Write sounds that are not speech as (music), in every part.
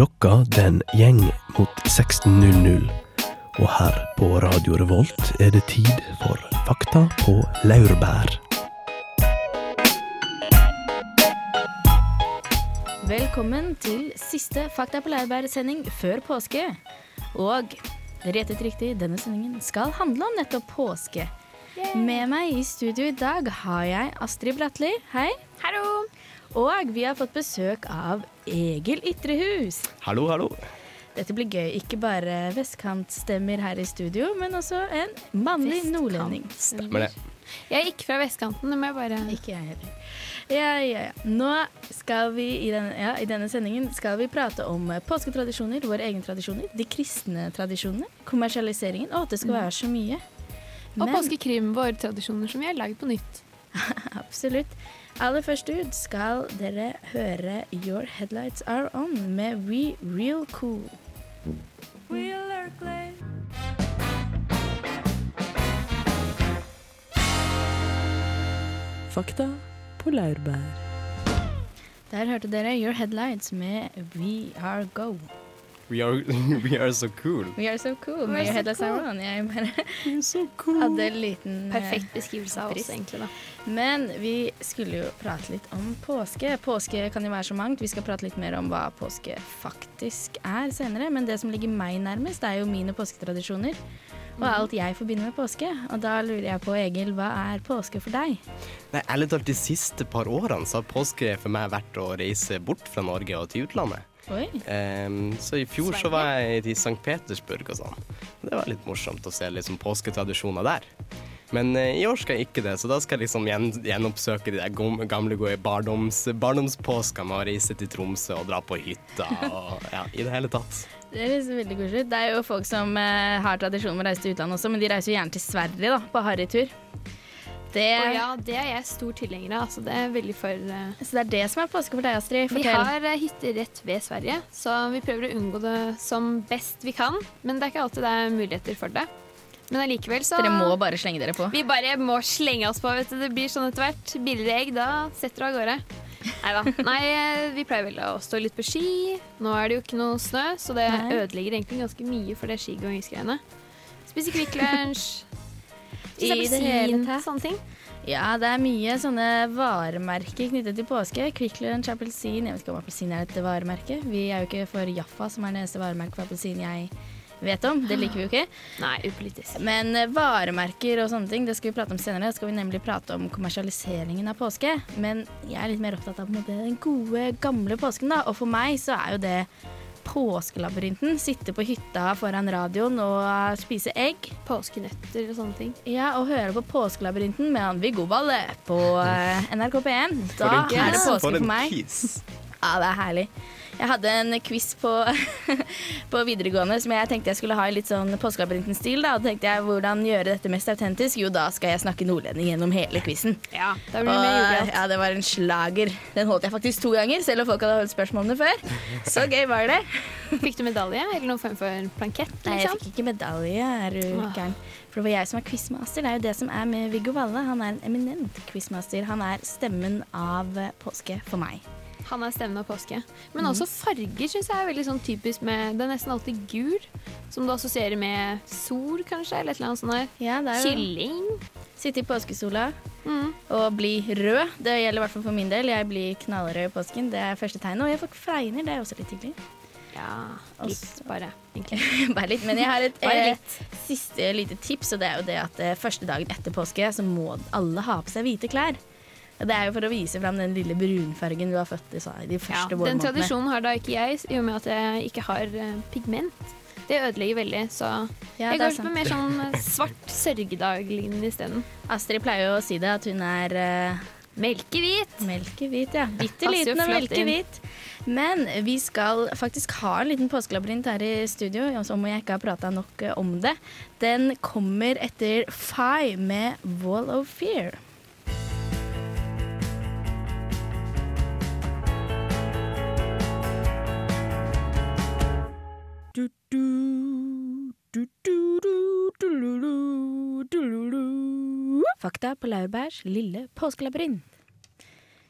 Klokka den gjeng mot 16.00. Og her på Radio Revolt er det tid for Fakta på laurbær. Velkommen til siste Fakta på laurbær-sending før påske. Og dere gjettet riktig, denne sendingen skal handle om nettopp påske. Med meg i studio i dag har jeg Astrid Bratli. Hei. Hallo! Og vi har fått besøk av Egil Ytrehus. Hallo, hallo. Dette blir gøy. Ikke bare vestkantstemmer her i studio, men også en mannlig nordlending. Stemmer det. Jeg er ikke fra vestkanten, det må jeg bare Ikke jeg heller. Ja, ja, ja. Nå skal vi i denne, ja, i denne sendingen skal vi prate om påsketradisjoner, våre egne tradisjoner, de kristne tradisjonene, kommersialiseringen. Å, det skal være så mye. Og påskekrim, våre tradisjoner som vi har lagd på nytt. (laughs) Absolutt. Aller først ut skal dere høre Your Headlights Are On med We Real Cool. Fakta på laurbær. Der hørte dere Your Headlights med We Are Go. We are, (laughs) we are so cool. We are so cool We are so cool. Jeg bare (laughs) so cool. hadde en liten eh, Perfekt beskrivelse av oss, egentlig. da. Men vi skulle jo prate litt om påske. Påske kan jo være så mangt. Vi skal prate litt mer om hva påske faktisk er senere. Men det som ligger meg nærmest, er jo mine påsketradisjoner. Og alt jeg forbinder med påske. Og da lurer jeg på, Egil, hva er påske for deg? Nei, ærlig talt, de siste par årene så har påske for meg vært å reise bort fra Norge og til utlandet. Ehm, så i fjor så var jeg i St. Petersburg og sånn. Det var litt morsomt å se liksom påsketradisjoner der. Men uh, i år skal jeg ikke det, så da skal jeg liksom gjen, gjenoppsøke de der gamle, gode barndoms, barndomspåskene med å reise til Tromsø og dra på hytta og ja, i det hele tatt. Det er liksom veldig koselig. Det er jo folk som uh, har tradisjon med å reise til utlandet også, men de reiser jo gjerne til Sverige, da, på harrytur. Det, Og ja, det er jeg stor tilhenger av. Altså, det er veldig for uh... Så det er det som er påske for deg, Astrid. Vi har uh, hytter rett ved Sverige, så vi prøver å unngå det som best vi kan. Men det er ikke alltid det er muligheter for det. Men allikevel så Dere må bare slenge dere på. Vi bare må slenge oss på, vet du. Det blir sånn etter hvert. Billigere egg, da setter du av gårde. Neida. (laughs) Nei eh, vi pleier vel å stå litt på ski. Nå er det jo ikke noe snø, så det Nei. ødelegger egentlig ganske mye for det skigåingsgreiene. Spise Kvikk Lunsj. Appelsin, sånne ting. Ja, det er mye sånne varemerker knyttet til påske. Kvikk Lunsj, appelsin. Jeg vet ikke om appelsin er et varemerke. Vi er jo ikke for Jaffa, som er det eneste varemerket for appelsin jeg vet om. Det liker vi jo ikke. Nei, upolitisk. Men eh, varemerker og sånne ting, det skal vi prate om senere. Da skal vi nemlig prate om kommersialiseringen av påske. Men jeg er litt mer opptatt av den gode, gamle påsken, da. Og for meg så er jo det påskelabyrinten. Sitte på hytta foran radioen og spise egg. Påskenøtter og sånne ting. Ja, og høre på Påskelabyrinten med han Viggo Valle på eh, NRK P1. Da er det påske For for en meg. Ja, det er herlig. Jeg hadde en quiz på, (laughs) på videregående som jeg tenkte jeg skulle ha i litt sånn Påskelabyrinten-stil. Da og tenkte jeg hvordan gjøre dette mest autentisk. Jo, da skal jeg snakke nordlending gjennom hele quizen. Ja, Og, det ja, det var en slager. Den holdt jeg faktisk to ganger, selv om folk hadde holdt spørsmålene før. Så gøy var det. (laughs) Fikk du medalje eller noen form for plankett? Nei, jeg Liksom? fikk ikke medalje, er du gæren. For det var jeg som var quizmaster. Det er jo det som er med Viggo Valle. Han er en eminent quizmaster. Han er stemmen av påske for meg. Han er stemmen av påske. Men også farger syns jeg er veldig sånn typisk med Det er nesten alltid gul, som du assosierer med sol, kanskje, eller et eller annet sånt der. Ja, det er jo Kylling. Sitte i påskesola Mm. og bli rød. Det gjelder i hvert fall for min del. Jeg blir knallrød i påsken. Det er første tegn. Og jeg får fregner. Det er også litt hyggelig. Ja, litt også, bare, egentlig. (laughs) Bare litt. Men jeg har et eh, siste lite tips, og det er jo det at eh, første dagen etter påske så må alle ha på seg hvite klær. Det er jo for å vise fram den lille brunfargen du har født i så- første de Ja, den tradisjonen har da ikke jeg, i og med at jeg ikke har eh, pigment. Det ødelegger veldig, så Ja, jeg går sant. mer sånn eh, svart sørgedag-lignende isteden. Astrid pleier jo å si det, at hun er uh, Melkehvit. melkehvit. Ja. Bitte liten og melkehvit. inn. Men vi skal faktisk ha en liten påskelabyrint her i studio, som jeg ikke har prata nok om det. Den kommer etter Fi med Wall of Fear. Fakta på Laurbærs lille påskelabyrint.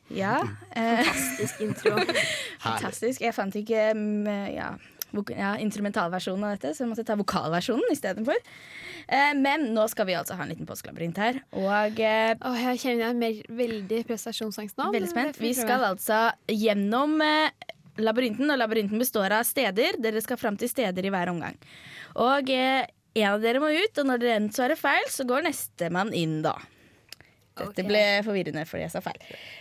Ja, eh, Fantastisk intro. (laughs) fantastisk. Jeg fant ikke mm, ja, ja, instrumentalversjonen av dette, så jeg måtte ta vokalversjonen istedenfor. Eh, men nå skal vi altså ha en liten påskelabyrint her. Og eh, Åh, jeg kjenner jeg er mer, veldig prestasjonsangst nå. veldig spent. Vi skal altså gjennom eh, labyrinten, og labyrinten består av steder. Dere skal fram til steder i hver omgang. Og eh, en av dere må ut, og når dere svarer feil, så går nestemann inn, da. Dette ble forvirrende fordi jeg sa feil.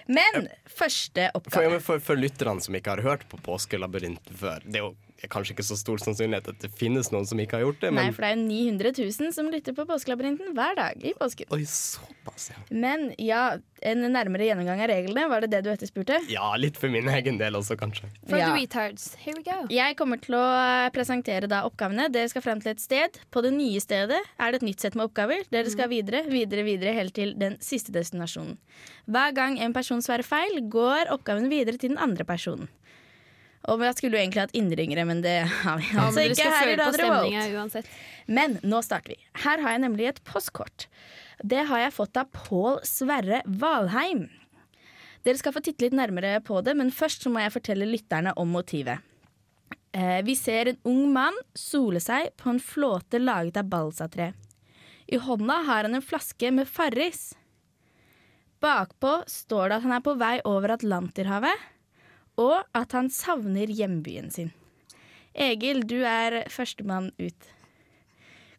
Men første For, oppgave. for, for lytterne som ikke har hørt på Påskelabyrinten før, det er jo kanskje ikke så stor sannsynlighet at det finnes noen som ikke har gjort det, Nei, for det er jo 900 000 som lytter på Påskelabyrinten hver dag i påsken. Oi, såpass, ja. Men ja, en nærmere gjennomgang av reglene, var det det du etterspurte? Ja, litt for min egen del også, kanskje. For Ja. the retards. Here we go. Jeg kommer til å eh, presentere da oppgavene. Dere skal frem til et sted. På det nye stedet er det et nytt sett med oppgaver. Dere skal videre, videre, videre helt til den siste destinasjonen. Hver gang en person svarer feil, går oppgaven videre til den andre personen. Og jeg skulle jo egentlig hatt innringere, men det (laughs) har vi altså ikke her i Radio Volt. Men nå starter vi. Her har jeg nemlig et postkort. Det har jeg fått av Pål Sverre Valheim. Dere skal få titte litt nærmere på det, men først så må jeg fortelle lytterne om motivet. Eh, vi ser en ung mann sole seg på en flåte laget av balsatre. I hånda har han en flaske med Farris. Bakpå står det at han er på vei over Atlanterhavet, og at han savner hjembyen sin. Egil, du er førstemann ut.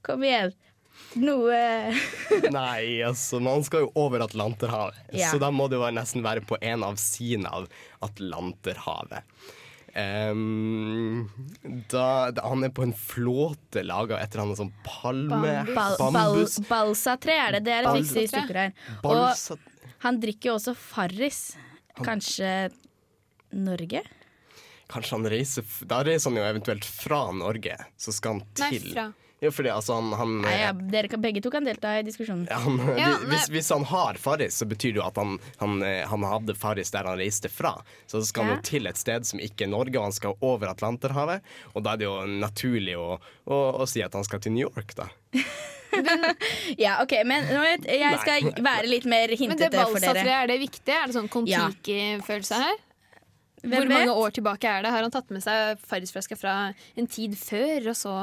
Kom igjen. Noe (laughs) Nei, altså, man skal jo over Atlanterhavet, Ja. så da må det jo nesten være på en av sidene av Atlanterhavet. Um, da, da Han er på en flåte laga etter han er sånn palme... bal, bal, Bambus... balsatre er det. Det er et Bal- viktig stykke her. Og han drikker jo også Farris. Kanskje Norge? Kanskje han reiser Da reiser han jo eventuelt fra Norge, så skal han Nei, fra. Jo, fordi altså han, han, Nei, ja, dere kan, begge to kan delta i diskusjonen. Ja, han, Ja, vi- hvis, hvis han har Farris, så betyr det jo at han, han, eh, han hadde Farris der han reiste fra. Så skal han jo til et sted som ikke er Norge, og han skal over Atlanterhavet. Og da er det jo naturlig å, å, å si at han skal til New York, da. (laughs) Ja, ok, men nå vet- jeg skal være litt mer Men det hintete for balsatreet, dere. er det viktig? Er det sånn Kon-Tiki-følelse her? Hvem Hvor mange vet? år tilbake er det? Har han tatt med seg Farrisflaska fra en tid før, og så?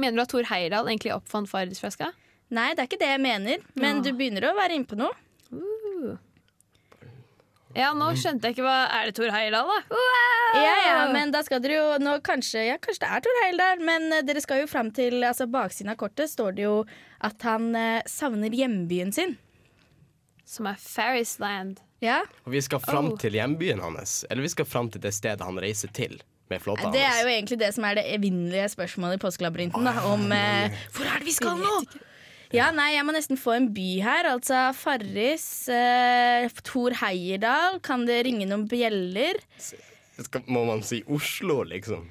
Mener du at Thor Heyerdahl egentlig oppfant Farrisflaska? Nei, det er ikke det jeg mener, men Ja. du begynner å være inne på noe. Ja, nå skjønte jeg ikke hva Er det Thor Heyerdahl, da? Wow! Ja, ja, men da skal dere jo nå kanskje Ja, kanskje det er Thor Heyerdahl, men eh, dere skal jo fram til altså baksiden av kortet står det jo at han eh, savner hjembyen sin. Som er Farrisland. Ja, Og vi skal fram Oh. til hjembyen hans, eller vi skal fram til det stedet han reiser til med flåta Det er jo egentlig det som er det evinnelige spørsmålet i Påskelabyrinten. da, Om eh, hvor er det vi skal nå? Ja, nei, Jeg må nesten få en by her. Altså Farris, eh, Tor Heierdal. Kan det ringe noen bjeller? Skal, må man si Oslo, liksom?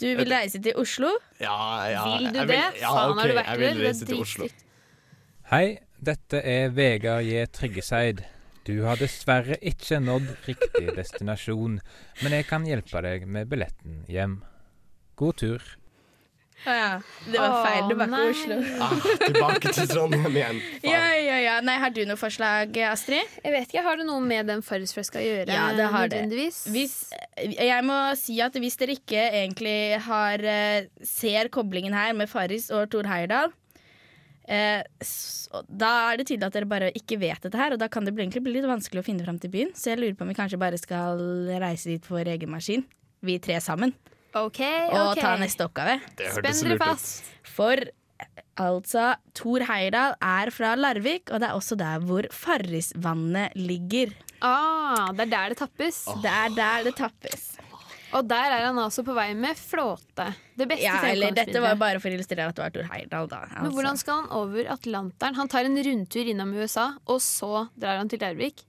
Du vil reise til Oslo? Ja, ja Vil du jeg det? ja, Faen, okay, har du vært jeg der? vil Det er reise til Oslo. Hei, dette er Vegard J. Tryggeseid. Du har dessverre ikke nådd riktig destinasjon, men jeg kan hjelpe deg med billetten hjem. God tur. Å ja. Det var Å, feil. Du nei. ikke Oslo. Ah, tilbake til Trondheim igjen. Ja, ja, ja. Nei, Har du noe forslag, Astrid? Jeg vet ikke, Har det noe med den Farrisflaska å gjøre? Ja, det har det. Hvis, jeg må si at hvis dere ikke egentlig har eh, ser koblingen her med Farris og Tor Heyerdahl, eh, s- da er det tydelig at dere bare ikke vet dette her, og da kan det bli- egentlig bli litt vanskelig å finne fram til byen. Så jeg lurer på om vi kanskje bare skal reise dit for egen maskin, vi tre sammen, Okay, og ok. ta neste oppgave. Spenn dere fast. For altså, Tor Heyerdahl er fra Larvik, og det er også der hvor Farrisvannet ligger. Ah, det er der det tappes. Det er der det tappes. Og der er han altså på vei med flåte. Det beste Ja, eller dette var bare for å illustrere at det var Tor Heyerdahl, da. Men altså. hvordan skal han over Atlanteren? Han tar en rundtur innom USA, og så drar han til Larvik.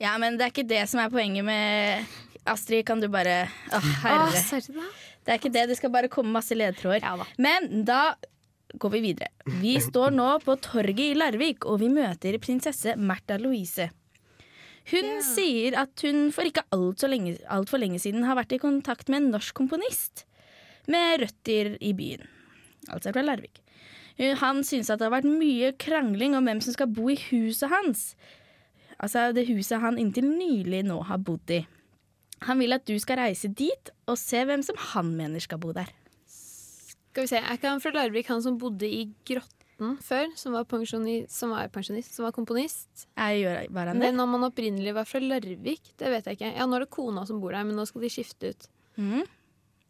Ja, men det er ikke det som er poenget med Astrid, kan du bare Å, herre. sorry. Det er ikke det. Det skal bare komme masse ledetråder. Ja da. Men da går vi videre. Vi (clears throat) står nå på torget i Larvik, og vi møter prinsesse Märtha Louise. Hun sier at hun for ikke altfor lenge, alt for lenge siden har vært i kontakt med en norsk komponist med røtter i byen. Altså fra Larvik. Han synes at det har vært mye krangling om hvem som skal bo i huset hans. altså det huset han inntil nylig nå har bodd i. Han vil at du skal reise dit og se hvem som han mener skal bo der. Skal vi se, Er ikke han fra Larvik, han som bodde i Grotten før? Som var, pensjoni- som var pensjonist, som var komponist? Jeg gjør, det? Men om han opprinnelig var fra Larvik, det vet jeg ikke. Ja, Nå er det kona som bor der, men nå skal de skifte ut. Mm.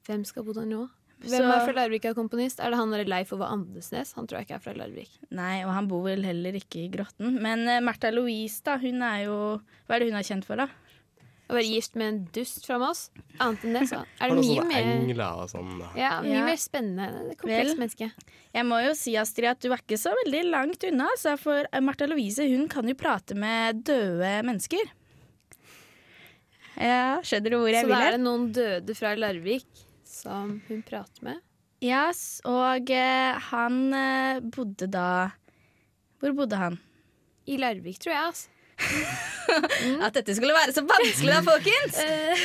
Hvem skal bo der nå? Hvem Så- er fra Larvik er komponist? Er det han der Leif Ove Andesnes? Han tror jeg ikke er fra Larvik. Nei, og han bor vel heller ikke i Grotten. Men uh, Märtha Louise, da, hun er jo Hva er det hun er kjent for, da? Å være gift med en dust fra Moss? Annet enn det, så (laughs) er det mye sånne mer engler og sånn. ja, mye Ja. mer spennende. Komplekst menneske. Jeg må jo si, Astrid, at du er ikke så veldig langt unna. For Martha Louise hun kan jo prate med døde mennesker. Ja, skjønner du hvor jeg vil? Så da er det noen døde fra Larvik som hun prater med? Ja, yes, og eh, han eh, bodde da Hvor bodde han? I Larvik, tror jeg. altså. (laughs) At dette skulle være så vanskelig da, folkens!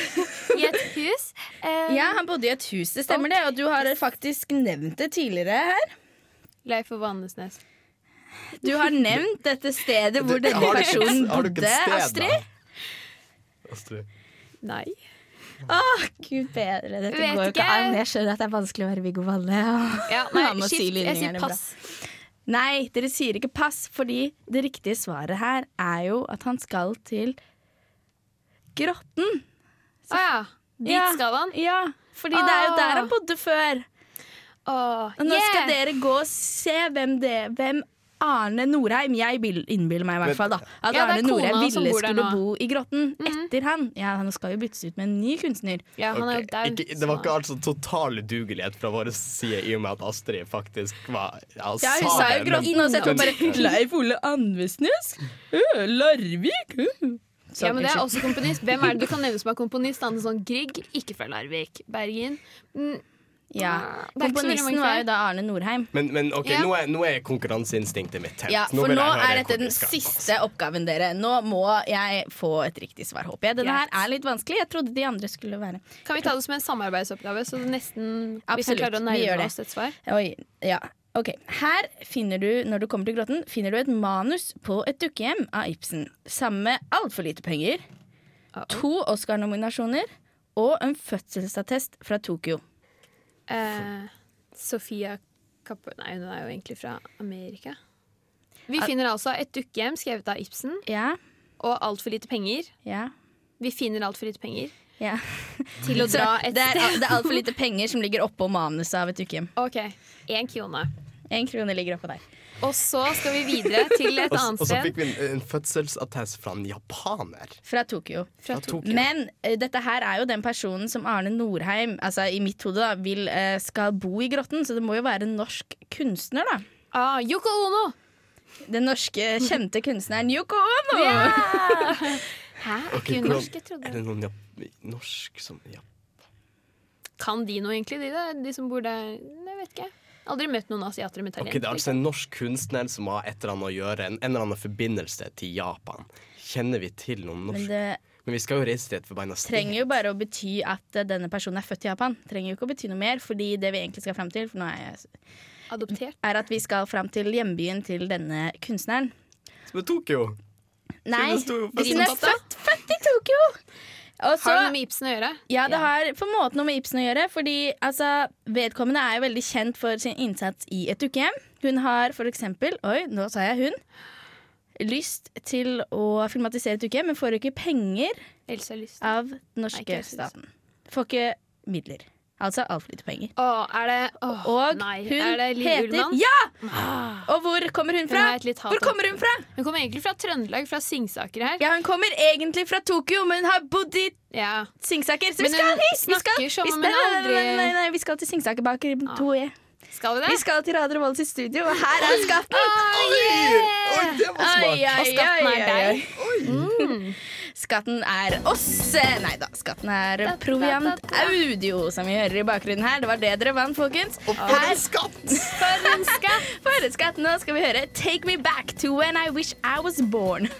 (laughs) I et hus. Uh, Ja, han bodde i et hus, det stemmer det. Og du har faktisk nevnt det tidligere her. Leif Ove Andesnes. Du har (laughs) nevnt dette stedet hvor denne Har du personen har du bodde? Astrid. Astrid. Nei. Åh, gud bedre. Dette Vet går jo ikke ikke. an. Jeg skjønner at det er vanskelig å være Viggo Valle. Ja, nei, skift. Jeg sier pass. bra. Nei, dere sier ikke pass, fordi det riktige svaret her er jo at han skal til Grotten. Å ja. Dit Ja. skal han. Ja, fordi det er jo der Ah. han bodde før. Åh, Og nå yeah. skal dere gå og se hvem det Hvem Arne Norheim Jeg innbiller meg i hvert fall da At Ja, Arne Norheim ville skulle bo i Grotten etter han. Ja, Han skal jo byttes ut med en ny kunstner. Ja, han er jo ikke, det var ikke altså total udugelighet fra vår side i og med at Astrid faktisk var Ja, Ja, hun sa jo Grotten, og så etterpå bare Leif Ole Andvesnes? Øh, Larvik? Ja, men det er også komponist. Hvem er det du kan (laughs) nevne som er komponist? Han er sånn Grieg, ikke fra Larvik. Bergen. Mm, ja. Det er veldig Komponisten var jo da Arne Norheim. Men, men ok, Ja. nå, er, nå er konkurranseinstinktet mitt tent. Ja, for nå, nå er dette den siste oppgaven, dere. Nå må jeg få et riktig svar, håper jeg. Denne her er litt vanskelig. Jeg trodde de andre skulle være Kan vi ta det som en samarbeidsoppgave, så det nesten vi kan Absolutt, klare å vi gjør nærme det. oss et svar? Oi, ja. Ok, Her finner du, når du kommer til grotten, finner du et manus på et dukkehjem av Ibsen. Sammen med altfor lite penger, to Oscar-nominasjoner og en fødselsattest fra Tokyo. Eh, Sofia Kapp... Nei, hun er jo egentlig fra Amerika. Vi finner altså et dukkehjem skrevet av Ibsen Ja, og altfor lite penger. ja, Vi finner altfor lite penger ja. (laughs) til å dra et det er, det er altfor lite (laughs) penger som ligger oppå manuset av et dukkehjem. OK. Én krone. Én krone ligger oppå der. Og så skal vi videre til et annet sted. og så fikk vi en, en fødselsattest fra en japaner. Fra Tokyo. Fra. Tokyo. Men uh, dette her er jo den personen som Arne Norheim altså i mitt hode da, vil, uh, skal bo i grotten, så det må jo være en norsk kunstner, da. Ah, Yoko Ono! Den norske kjente kunstneren Yoko Ono! (laughs) Hæ? Er Ok, ikke hun norsk? Jeg Er det noen jap norsk som ja. Kan de noe, egentlig, de, de som bor der? Jeg vet ikke. Aldri møtt noen asiater med talent. Okay, Det er altså en norsk kunstner som har et eller annet å gjøre, en, en eller annen forbindelse til Japan. Kjenner vi til noen Men norsk? det Men vi skal jo reise til et forbanna sted. trenger jo bare å bety at denne personen er født i Japan. Trenger jo ikke å bety noe mer, fordi det vi egentlig skal fram til, for nå er, jeg, Adoptert. er at vi skal fram til hjembyen til denne kunstneren. Som er Tokyo! Nei, det hun er født, født i Tokyo! Og så, Har det noe med Ibsen å gjøre? ja, det har på en måte noe med Ibsen å gjøre. Fordi altså, vedkommende er jo veldig kjent for sin innsats i et dukkehjem. Hun har for eksempel Oi, nå sa jeg hun. Lyst til å filmatisere et dukkehjem, men får ikke penger av den norske staten. Får ikke midler. Altså altfor lite penger. Åh, er det åh, Og Nei, hun er det Liv heter Ullmann? Ja! Og hvor kommer hun Hun fra? hat- Hvor kommer hun fra? Hun kommer egentlig fra Trøndelag, fra Singsaker her. Ja, Hun kommer egentlig fra Tokyo, men hun har bodd i Ja. Singsaker. Så vi Men skal hun hit! Vi skal, som vi skal, hun aldri- nei, nei, nei, vi skal til Singsaker bak i 2E. Skal vi det? Vi skal til Radio Revolt sitt studio, og her er skatten! Oi, det var smart! Oi, oi, Og skatten er deg. Oi. Mm. Skatten er oss. Nei da, skatten er Proviant. Audio, som vi hører i bakgrunnen her. Det var det dere vant, folkens. Og for en skatt! (laughs) For en skatt! For en skatt. Nå skal vi høre Take Me Back to When I Wish I Was Born.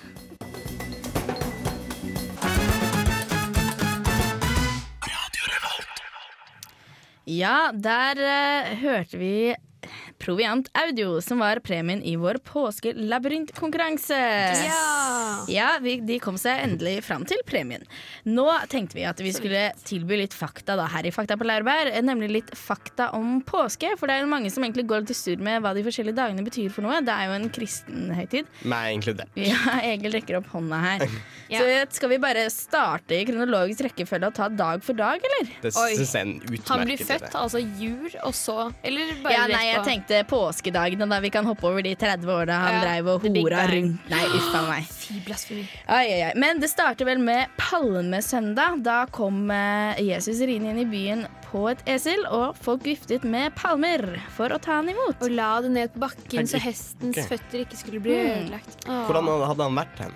Ja, der uh, hørte vi Proviant Audio, som var premien i vår påskelabyrintkonkurranse. Ja! Ja, vi, de kom seg endelig fram til premien. Nå tenkte vi at vi skulle tilby litt fakta da, her i Fakta på Laurbær. Nemlig litt fakta om påske. For det er jo mange som egentlig går litt i surr med hva de forskjellige dagene betyr for noe. Det er jo en kristen høytid. Meg inkludert. (laughs) Ja, Egil rekker opp hånda her. (laughs) Ja. Så skal vi bare starte i kronologisk rekkefølge og ta dag for dag, eller? Det synes jeg er en utmerket Han blir født, altså jul, og så Eller bare Ja, rett nei, jeg på. Tenkte påskedagene, da vi kan hoppe over de 30 åra han Ja, dreiv og hora rundt. Nei, uff a meg. Ai, ai, ai. Men det starter vel med palmesøndag. Da kom eh, Jesus rinende inn i byen på et esel, og folk viftet med palmer for å ta han imot. Og la det ned på bakken så hestens føtter ikke skulle bli Mm. ødelagt. Mm. Hvordan hadde han vært hen?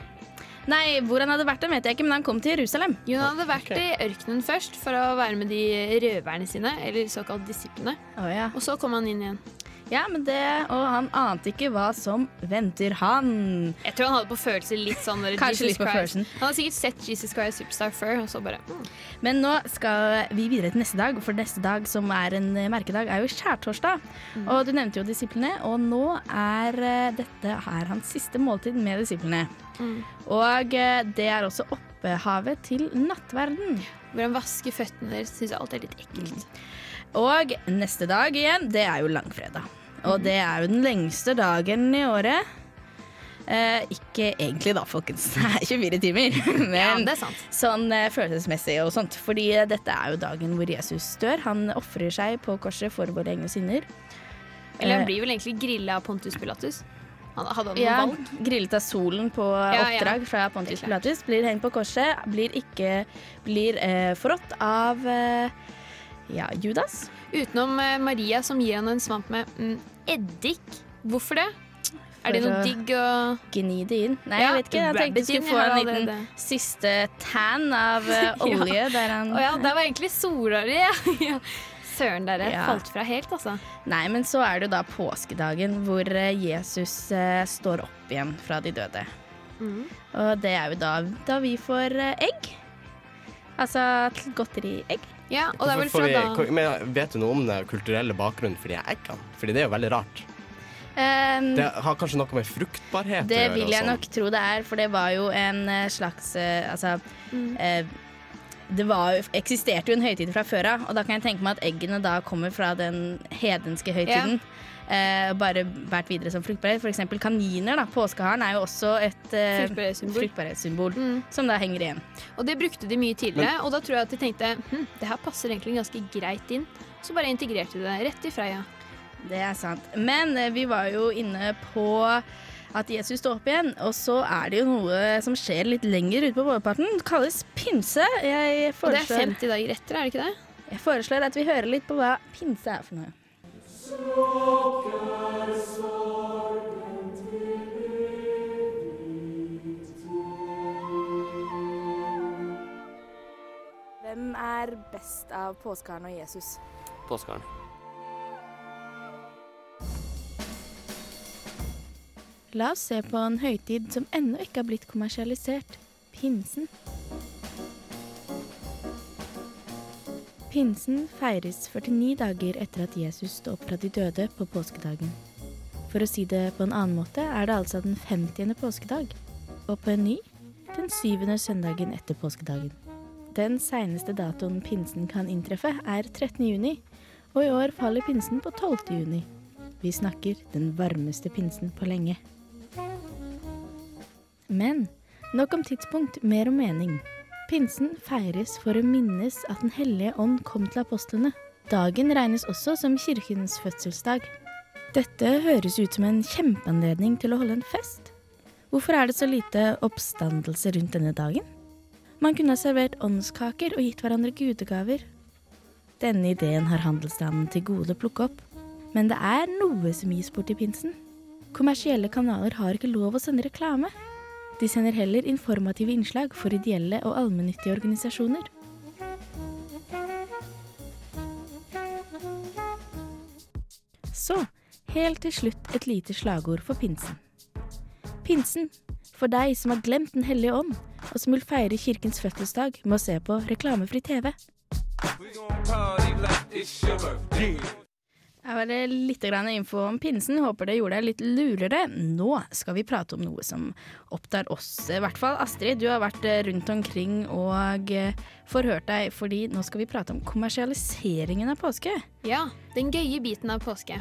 Nei, hvor han hadde vært, den vet jeg ikke, men han kom til Jerusalem. Jo, han hadde vært i ørkenen først for å være med de røverne sine, eller såkalt disiplene. Oh, ja. Og så kom han inn igjen. Ja, men det Og han ante ikke hva som venter han. Jeg tror han hadde på følelse litt sånn Kanskje Jesus litt på Christ. følelsen. Han hadde sikkert sett Jesus Christ Superstar før, og så bare mm. Men nå skal vi videre til neste dag, for neste dag som er en eh, merkedag, er jo skjærtorsdag. Og du nevnte jo disiplene, og nå er eh, dette her hans siste måltid med disiplene. Mm. Og eh, det er også opphavet til nattverden. Hvor han vasker føttene deres, syns jeg alltid er litt ekkelt. Og neste dag igjen, det er jo langfredag. Og det er jo den lengste dagen i året. Eh, ikke egentlig da, folkens. (laughs) Det er 24 timer. (laughs) Men Ja, det er sant. sånn eh, følelsesmessig og sånt. Fordi eh, dette er jo dagen hvor Jesus dør. Han ofrer seg på korset for våre egne synder. Eller Eh, han blir vel egentlig grilla av Pontus Pilatus. Han hadde han noe ja, valg? grillet av solen på ja. oppdrag fra Pontus Pilatus. Blir hengt på korset. Blir ikke Blir eh, forrådt av eh, ja, Judas. Utenom eh, Maria som gir han en svamp med mm, eddik. Hvorfor det? Er det For noe digg å Gni det inn. Nei, Ja, jeg vet ikke. Jeg tenkte du skulle få en liten allerede- siste tan av (laughs) olje Ja. der han Å ja, det var egentlig solare. Ja. (laughs) Søren, dere Ja. falt fra helt, altså. Nei, men så er det jo da påskedagen hvor eh, Jesus eh, står opp igjen fra de døde. Mm. Og det er jo da, da vi får eh, egg. Altså godteriegg. Ja, og det er vel fra da hvor- men vet du noe om den kulturelle bakgrunnen for de eggene? Fordi det er jo veldig rart. Um, Det har kanskje noe med fruktbarhet Det å gjøre? vil jeg sånn. nok tro det er, for det var jo en eh, slags eh, Altså Mm. eh, det var, eksisterte jo en høytid fra før av, og da kan jeg tenke meg at eggene da kommer fra den hedenske høytiden. Eh, bare vært videre som fruktbarhet. For eksempel kaniner. da Påskeharen er jo også et eh, Fruktbarhetssymbol. fruktbarhetssymbol. Mm. Som da henger igjen. Og det brukte de mye tidligere, og da tror jeg at de tenkte hm, det her passer egentlig ganske greit inn. Så bare integrerte de det rett i Freia. Det er sant. Men eh, vi var jo inne på at Jesus står opp igjen, og så er det jo noe som skjer litt lenger ute på vårparten. Det kalles pinse. Jeg Og det er foreslår, 50 dager etter, er det ikke det? jeg foreslår at vi hører litt på hva pinse er for noe. Hvem er best av påskeharen og Jesus? Påskeharen. La oss se på en høytid som ennå ikke har blitt kommersialisert pinsen. Pinsen feires 49 dager etter at Jesus sto opp fra de døde på påskedagen. For å si det på en annen måte er det altså den 50. påskedag, og på en ny den syvende søndagen etter påskedagen. Den seneste datoen pinsen kan inntreffe, er 13. juni, og i år faller pinsen på 12. juni. Vi snakker den varmeste pinsen på lenge. Men nok om tidspunkt, mer om mening. Pinsen feires for å minnes at Den hellige ånd kom til apostlene. Dagen regnes også som kirkens fødselsdag. Dette høres ut som en kjempeanledning til å holde en fest. Hvorfor er det så lite oppstandelse rundt denne dagen? Man kunne ha servert åndskaker og gitt hverandre gudegaver. Denne ideen har handelsstanden til gode å plukke opp. Men det er noe som gis bort i pinsen. Kommersielle kanaler har ikke lov å sende reklame. De sender heller informative innslag for ideelle og allmennyttige organisasjoner. Så, helt til slutt et lite slagord for pinsen. Pinsen, for deg som har glemt Den hellige ånd, og som vil feire kirkens fødselsdag med å se på reklamefri TV. Her var litt info om pinsen. Håper det gjorde deg litt lurere. Nå skal vi prate om noe som opptar oss. I hvert fall Astrid, du har vært eh, rundt omkring og eh, forhørt deg, fordi nå skal vi prate om kommersialiseringen av påske. Ja, den gøye biten av påske.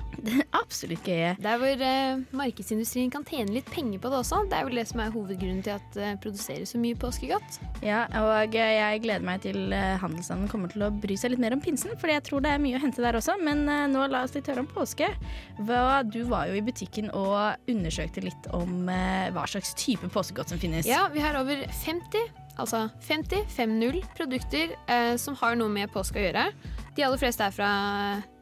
Absolutt gøye. Der hvor eh, markedsindustrien kan tjene litt penger på det også. Det er vel det som er hovedgrunnen til at det produseres så mye påskegodt. Ja, og eh, jeg gleder meg til eh, handelsstanden kommer til å bry seg litt mer om pinsen, fordi jeg tror det er mye å hente der også. Men eh, nå la oss litt høre om påske. Du var jo i butikken og undersøkte litt om eh, hva slags type påskegodt som finnes. Ja, vi har over 50, altså 50, 5-0 produkter eh, som har noe med påske å gjøre. De aller fleste er fra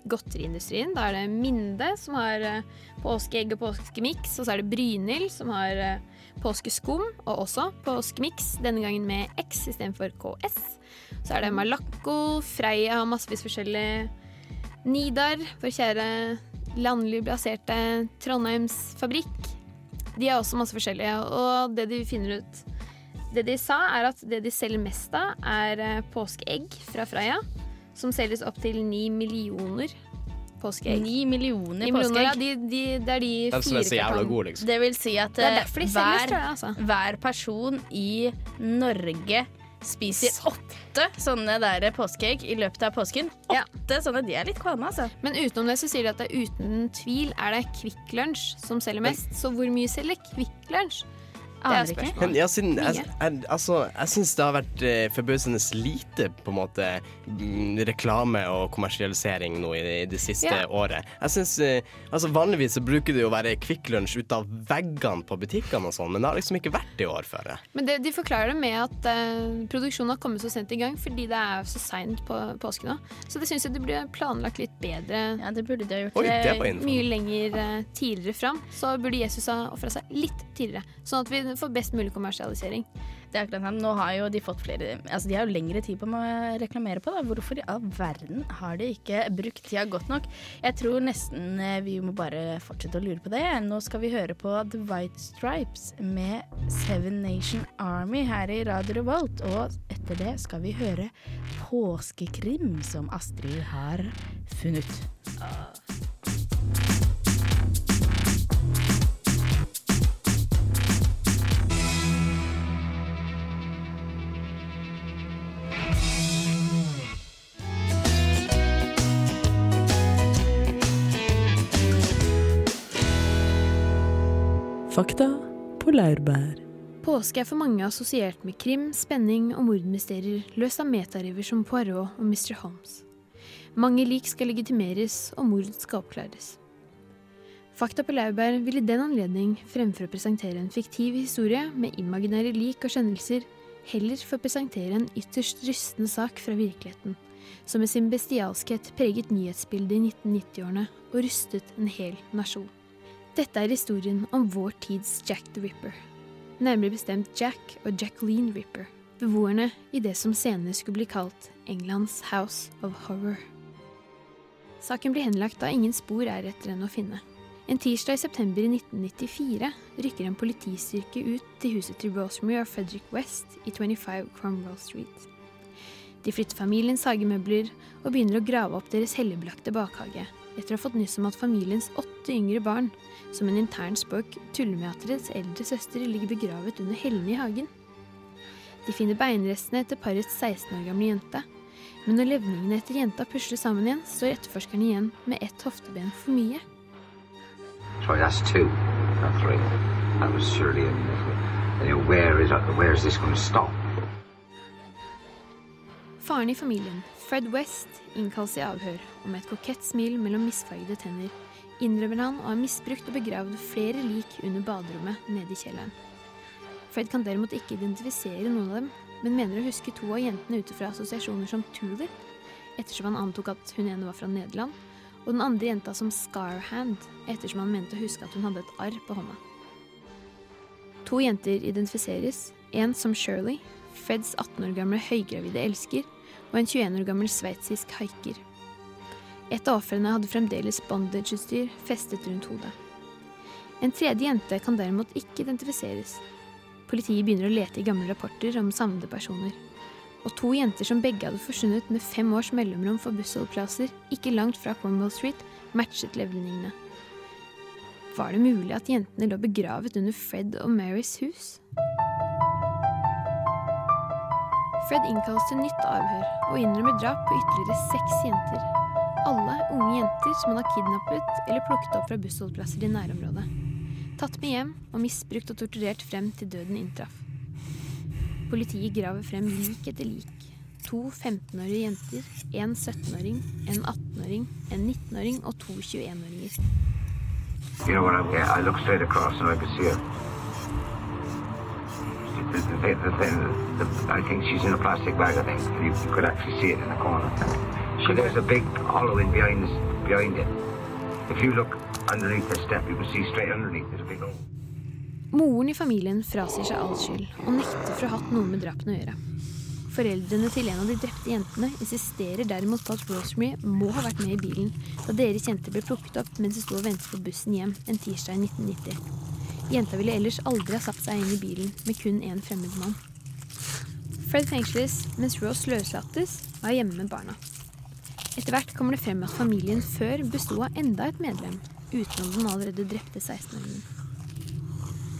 godteriindustrien. Da er det Minde som har eh, påskeegg og påskemiks, og så er det Brynhild som har eh, påskeskum og også påskemiks, denne gangen med X istedenfor KS. Så er det Malaco, Freia har massevis forskjellig. Nidar, vår kjære landlig baserte Trondheimsfabrikk. De er også masse forskjellige, og det de finner ut Det de sa, er at det de selger mest av, er eh, påskeegg fra Freia, som selges opp til ni millioner påskeegg. Ni millioner påskeegg? millioner, ja, de, de, det er de fire er så jævla kartongene. god, liksom. Det vil si at Det er eh, derfor de selges, hver, tror jeg. altså. hver person i Norge spiser åtte sånne der påskeegg i løpet av påsken. Ja. Sånne, de er litt kvalme, altså. Men utenom det så sier de at det er uten tvil er det Kvikk Lunsj som selger mest. Så hvor mye selger Kvikk Lunsj? Det er. Men spørsmålet. ja, siden, jeg, jeg, altså, jeg syns det har vært eh, forbausende lite på en måte mm, reklame og kommersialisering nå i, i det siste Ja. året. Jeg synes, eh, altså Vanligvis så bruker det jo å være Kvikk Lunsj ut av veggene på butikkene og sånn, men det har liksom ikke vært det i år før. jeg. Men det, de forklarer det med at eh, produksjonen har kommet så sent i gang fordi det er så seint på påsken nå. Så det syns jeg det burde planlagt litt bedre. Ja, det burde de ha gjort. Oi, det Eh, var. Mye lenger eh, tidligere fram. Så burde Jesus ha ofra seg litt tidligere. Sånn at vi får best mulig kommersialisering. Det er akkurat sånn. Nå har jo de fått flere Altså, de har jo lengre tid på å reklamere på, da. Hvorfor i all verden har de ikke brukt tida godt nok? Jeg tror nesten eh, vi må bare fortsette å lure på det. Nå skal vi høre på The White Stripes med Seven Nation Army her i Radio Revolt. Og etter det skal vi høre påskekrim som Astrid har funnet. Fakta på laurbær. Påske er for mange assosiert med krim, spenning og mordmysterier løst av metarever som Poirot og Mr. Holmes. Mange lik skal legitimeres, og mord skal oppklares. Fakta på laurbær vil i den anledning, fremfor å presentere en fiktiv historie med imaginære lik og skjønnelser, heller få presentere en ytterst rystende sak fra virkeligheten, som med sin bestialskhet preget nyhetsbildet i 1990-årene og rystet en hel nasjon. Dette er historien om vår tids Jack the Ripper. Nærmere bestemt Jack og Jacqueline Ripper, beboerne i det som senere skulle bli kalt Englands House of Horror. Saken blir henlagt da ingen spor er etter henne å finne. En tirsdag i september i 1994 rykker en politistyrke ut til huset til Rosemary og Frederick West i 25 Cromwell Street. De flytter familiens hagemøbler og begynner å grave opp deres helligbelagte bakhage, etter å ha fått nyss om at familiens åtte yngre barn som en intern spøk tuller med at deres eldre søster ligger begravet under hellene i hagen. De finner beinrestene etter parets 16 år gamle jente, men når levningene etter jenta pusler sammen igjen, står etterforskerne igjen med ett hofteben for mye. Sorry, that's two, not three. That was surely. You know, where is where is this? Faren i familien, Fred West, innkalles i avhør, og med et kokett smil mellom misfargede tenner innrømmer han å ha misbrukt og begravd flere lik under baderommet nede i kjelleren. Fred kan derimot ikke identifisere noen av dem, men mener å huske to av jentene ut fra assosiasjoner som Tulip, ettersom han antok at hun ene var fra Nederland, og den andre jenta som Scarhand, ettersom han mente å huske at hun hadde et arr på hånda. To jenter identifiseres, en som Shirley, Freds 18 år gamle høygravide elsker, og en 21 år gammel sveitsisk haiker. Et av ofrene hadde fremdeles bondageutstyr festet rundt hodet. En tredje jente kan derimot ikke identifiseres. Politiet begynner å lete i gamle rapporter om savnede personer. og to jenter som begge hadde forsvunnet med fem års mellomrom for bussholdeplasser ikke langt fra Cornwall Street, matchet levningene. Var det mulig at jentene lå begravet under Fred og Marys hus? Fred innkalles til nytt avhør og innrømmer drap på ytterligere seks jenter. Alle unge jenter som han har kidnappet eller plukket opp fra bussholdeplasser i nærområdet. Tatt med hjem og misbrukt og torturert frem til døden inntraff. Politiet graver frem lik etter lik. To 15-årige jenter, en 17-åring, en 18-åring, en 19-åring og to 21-åringer. You know I'm here? I looked straight across and I. The, the, thing- the I think she's in a plastic bag, I think. You, you could actually see it in the corner. So there's a big hollow in behind this, behind it. If you look underneath the step, you can see straight underneath. There's a big hole. Moren i familien frasier seg all skyld og nekter for å ha hatt noe med drapene å gjøre. Foreldrene til en av de drepte jentene insisterer derimot på at Rosemary må ha vært med i bilen da deres jente ble plukket opp mens de sto og ventet på bussen hjem en tirsdag i 1990. Jenta ville ellers aldri ha satt seg inn i bilen med kun én fremmed mann. Fred fengsles mens Rose løslates og er hjemme med barna. Etter hvert kommer det frem at familien før besto av enda et medlem, utenom den allerede drepte 16-åringen.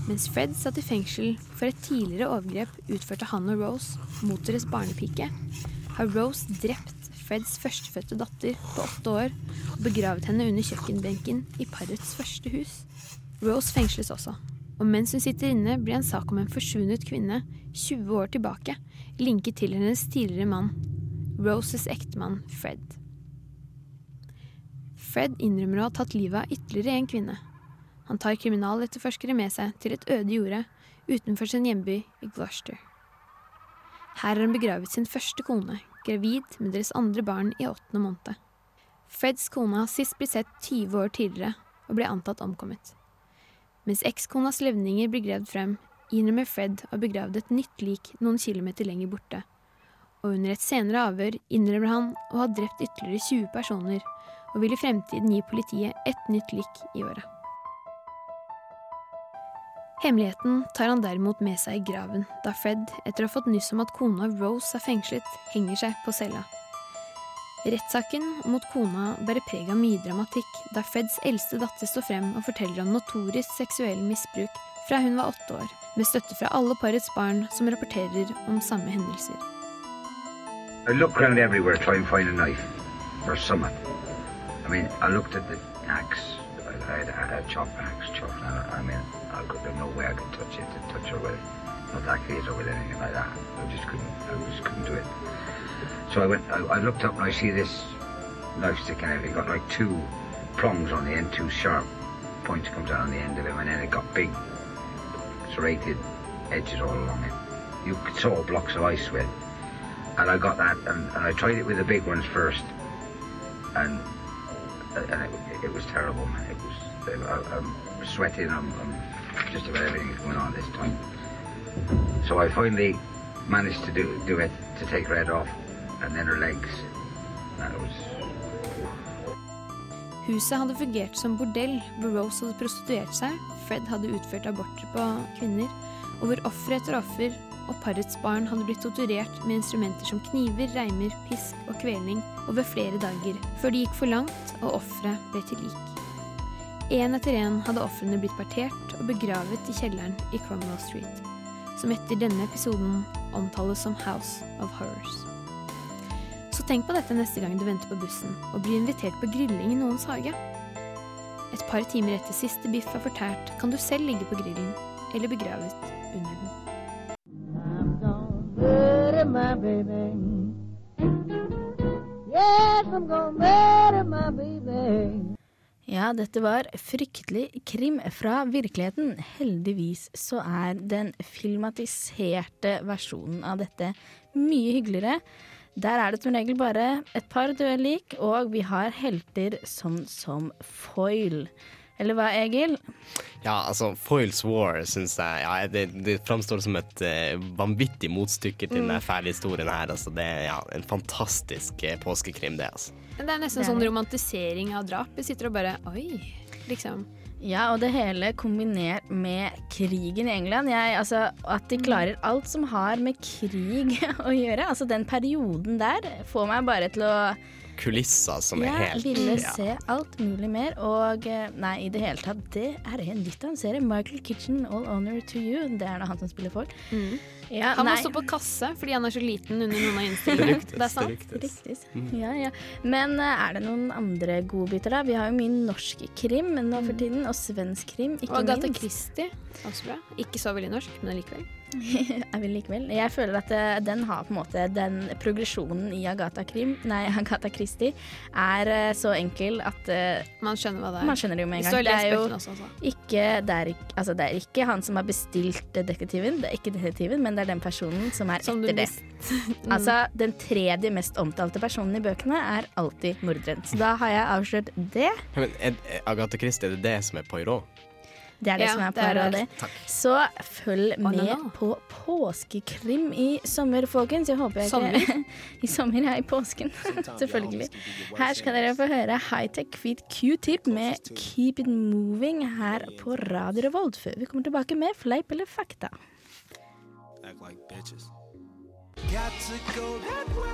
Mens Fred satt i fengsel for et tidligere overgrep utført av han og Rose mot deres barnepike, har Rose drept Freds førstefødte datter på åtte år og begravet henne under kjøkkenbenken i parets første hus. Rose fengsles også, og mens hun sitter inne, blir en sak om en forsvunnet kvinne 20 år tilbake linket til hennes tidligere mann, Roses ektemann Fred. Fred innrømmer å ha tatt livet av ytterligere en kvinne. Han tar kriminaletterforskere med seg til et øde jorde utenfor sin hjemby i Gloucester. Her har han begravet sin første kone, gravid med deres andre barn i åttende måned. Freds kone har sist blitt sett 20 år tidligere og ble antatt omkommet. Mens ekskonas levninger blir gravd frem, innrømmer Fred å ha begravd et nytt lik noen kilometer lenger borte. Og under et senere avhør innrømmer han å ha drept ytterligere 20 personer, og vil i fremtiden gi politiet ett nytt lik i året. Hemmeligheten tar han derimot med seg i graven, da Fred, etter å ha fått nyss om at kona Rose er fengslet, henger seg på cella. Rettssaken mot kona bærer preg av mye dramatikk, da Freds eldste datter står frem og forteller om notorisk seksuell misbruk fra hun var åtte år, med støtte fra alle parets barn som rapporterer om samme hendelser. I looked around everywhere trying to find a knife or something. I mean, I looked at the axe. I had, I had a chop axe chopped. I, mean, I could, there's no way I could touch it, to touch her with it. Not that case or with anything like that. I just couldn't. I just couldn't do it. So I went. I, I looked up and I see this knife sticking out. It got like two prongs on the end, two sharp points comes out on the end of it, and then it got big serrated edges all along it. You saw blocks of ice with. And I got that, and, and I tried it with the big ones first, and and it, it was terrible. man. It was I, I'm sweating. I'm, I'm just about everything's going on this time. So I finally managed to do do it to take her head off, and then her legs. That was Huset hadde fungert som bordell, hvor Rose hadde prostituert seg, Fred hadde utført aborter på kvinner, og hvor offer etter offer og parets barn hadde blitt torturert med instrumenter som kniver, reimer, pisk og kvelning over flere dager, før det gikk for langt og offeret ble til lik. En etter en hadde ofrene blitt partert og begravet i kjelleren i Cromwell Street, som etter denne episoden omtales som House of Horrors. Så tenk på dette neste gang du venter på bussen og blir invitert på grilling i noens hage. Et par timer etter siste biff er fortært, kan du selv ligge på grillen eller begravet under den. My baby. Yes, I'm gonna murder my baby. Ja, dette var fryktelig krim fra virkeligheten. Heldigvis så er den filmatiserte versjonen av dette mye hyggeligere. Der er det som regel bare et par døde lik, og vi har helter sånn som foil. Eller hva, Egil? Ja, altså, Foils War syns jeg ja, det, det framstår som et uh, vanvittig motstykke til den fæle historien her. Altså, det er ja, en fantastisk uh, påskekrim, det. altså. Men det er nesten Det er sånn det. romantisering av drap. Vi sitter og bare Oi, liksom. Ja, og det hele kombinert med krigen i England. Jeg, altså, at de klarer alt som har med krig (laughs) å gjøre. Altså Den perioden der får meg bare til å Kulisser som er Jeg helt ville ja. se alt mulig mer. Og eh, nei, i det hele tatt, det er en litt av en serie. Michael Kitchen, All Honor to You. Det er da han som spiller Ford. Ja, Han må stå på kasse fordi han er så liten under noen av innstillingene. det, (laughs) Det er sant. det ryktes. Riktig. Ja, ja. Men eh, er det noen andre godbiter, da? Vi har jo mye norsk krim nå for tiden, og svensk krim, ikke Og Agatha minst. Christie, også bra. Ikke så veldig norsk, men likevel. (laughs) Jeg vil likevel. Jeg føler at eh, den har på en måte den progresjonen i Agatha, Krim, nei, (laughs) Agatha Christie er eh, så enkel at eh, Man skjønner hva det er. man skjønner det jo med en gang. Det er jo også, altså. ikke, det er altså det er ikke han som har bestilt detektiven, det er ikke detektiven, men det er den personen som er Som etter det. (laughs) Altså, den tredje mest omtalte personen i bøkene er alltid morderen. Så da har jeg avslørt det. Men er Agatha Christie, er det det som er Poirot? Det er det Ja, som er det. Så følg med på påskekrim i sommer, folkens. Jeg håper jeg Sommer? ikke (laughs) I sommer, ja. I påsken. (laughs) Selvfølgelig. Her skal dere få høre Hightech Feet Q-tip med Keep It Moving her på Radio Revolt, før vi kommer tilbake med Fleip eller fakta. act like bitches. Got to go that way.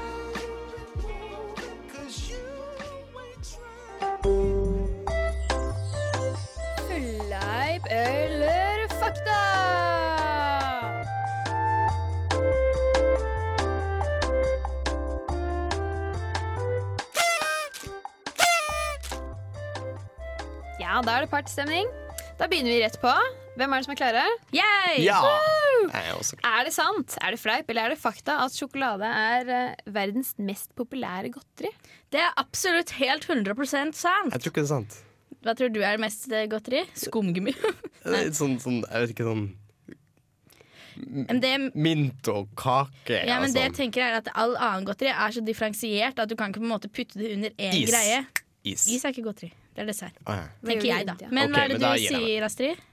Cause you ain't trying. Fleip eller fakta? Ja, da er det partystemning. Da begynner vi rett på. Hvem er det som er klare? Jeg! Ja! Jeg er Er det sant, er det fleip eller er det fakta at sjokolade er eh, verdens mest populære godteri? Det er absolutt helt 100% sant. Jeg tror ikke det er sant. Hva tror du er det mest eh, godteri? Skumgummi. Litt (laughs) sånn, sånn, jeg vet ikke, sånn det, mint og kake ja, men det jeg sånn. tenker er at all annen godteri er så differensiert at du kan ikke på en måte putte det under én Is. greie. Is. Is er ikke godteri. Det er dessert. Ah, ja. Tenker jeg, da. Men okay, hva er det du sier, Astrid?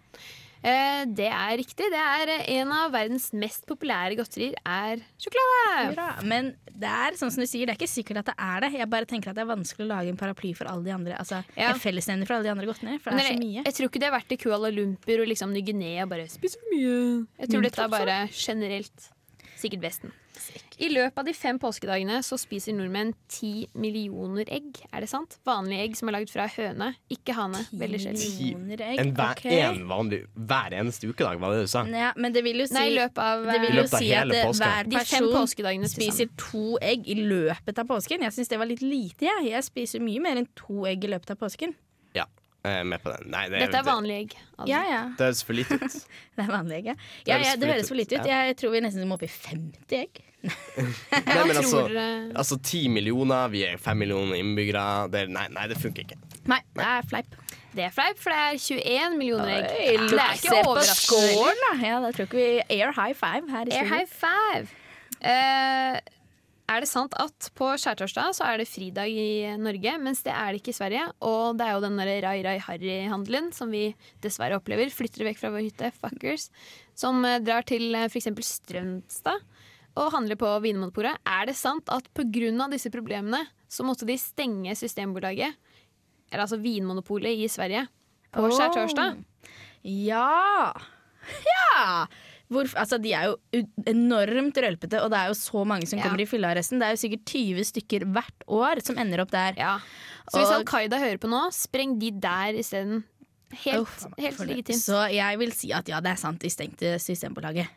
Eh, det er riktig. Det er eh, En av verdens mest populære godterier er sjokolade. Bra. Men det er sånn som du sier, det er ikke sikkert at det er det. Jeg bare tenker at det er vanskelig å lage en paraply for alle de andre. Altså, Ja. En fellesnevner for alle de andre godtene. For det er så mye. jeg tror ikke det har vært i Kuala Lumpur og liksom Ny-Guinea bare spiser for mye. Jeg tror Mindre dette er bare generelt. Sikkert Vesten. I løpet av de fem påskedagene så spiser nordmenn ti millioner egg. Er det sant? Vanlige egg som er lagd fra høne, ikke hane. Veldig sjelden. Ti- Millioner egg. En hver, okay. en vanlig, hver eneste ukedag, var det det du sa? Ja, men det vil jo si Nei, i løpet av det vil jo løpet av si hele at påsken. hver de fem person påskedagene spiser to egg i løpet av påsken. Jeg syns det var litt lite. Jeg, jeg spiser mye mer enn to egg i løpet av påsken. Ja, jeg er med på den. Nei, det, Dette er vanlig egg. altså. Ja, ja. Det høres for lite ut. (laughs) Det er vanlig egg, ja. Ja, ja det høres for lite ut. ja. Jeg tror vi nesten må opp i 50 egg. (laughs) (laughs) Nei, men altså, tror, eh, altså ti millioner, vi er 5 millioner innbyggere. Det, nei, nei, det funker ikke. Nei, det er fleip. Det er fleip, for det er 21 millioner egg. Oi, det er ikke overraskende. Ja, da tror ikke vi Air high five her i Air high five. Eh, er det sant at på skjærtorsdag så er det fridag i Norge, mens det er det ikke i Sverige? Og det er jo den derre Rai Rai Harry-handelen som vi dessverre opplever. Flytter vekk fra vår hytte, fuckers. Som eh, drar til eh, f.eks. Strømstad og handler på Vinmonopolet. Er det sant at pga. disse problemene så måtte de stenge Systembolaget, eller altså Vinmonopolet i Sverige, på skjærtorsdag? Oh. Ja! Ja! Hvorfor, altså, de er jo enormt rølpete, og det er jo så mange som Ja. kommer i fyllearresten. Det er jo sikkert 20 stykker hvert år som ender opp der. Ja. Så hvis Al Qaida hører på nå, spreng de der isteden. Helt, Uff, helt legitimt. Så jeg vil si at ja, det er sant, de stengte Systembolaget.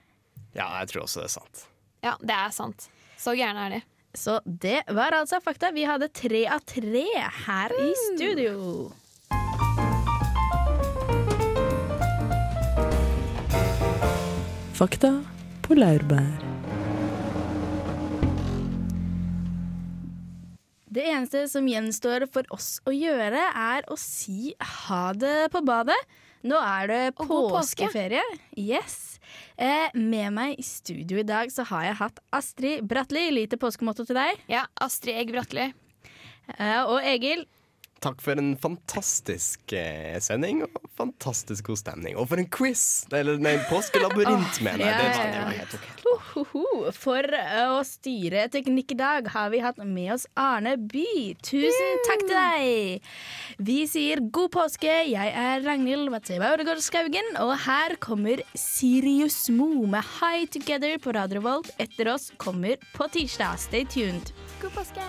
Ja, jeg tror også det er sant. Ja, det er sant. Så gærne er de. Så det var altså fakta. Vi hadde tre av tre her i studio. Fakta på laurbær. Det eneste som gjenstår for oss å gjøre, er å si ha det på badet. Nå er det påskeferie. Yes. Eh, med meg i studio i dag så har jeg hatt Astrid Bratli. Lite påskemotto til deg. Ja, Astrid Egg Bratli. Eh, og Egil. Takk for en fantastisk eh, sending og fantastisk god stemning. Og for en quiz! Eller nei, påskelabyrint, mener jeg. ja, Det ja, var- ja. det var helt ok. For å styre teknikk i dag har vi hatt med oss Arne By. Tusen takk til deg! Vi sier god påske. Jeg er Ragnhild Matheva Øregård Skaugen, og her kommer Sirius Mo med High Together på Radio Volt. Etter oss kommer På tirsdag. Stay tuned. God påske!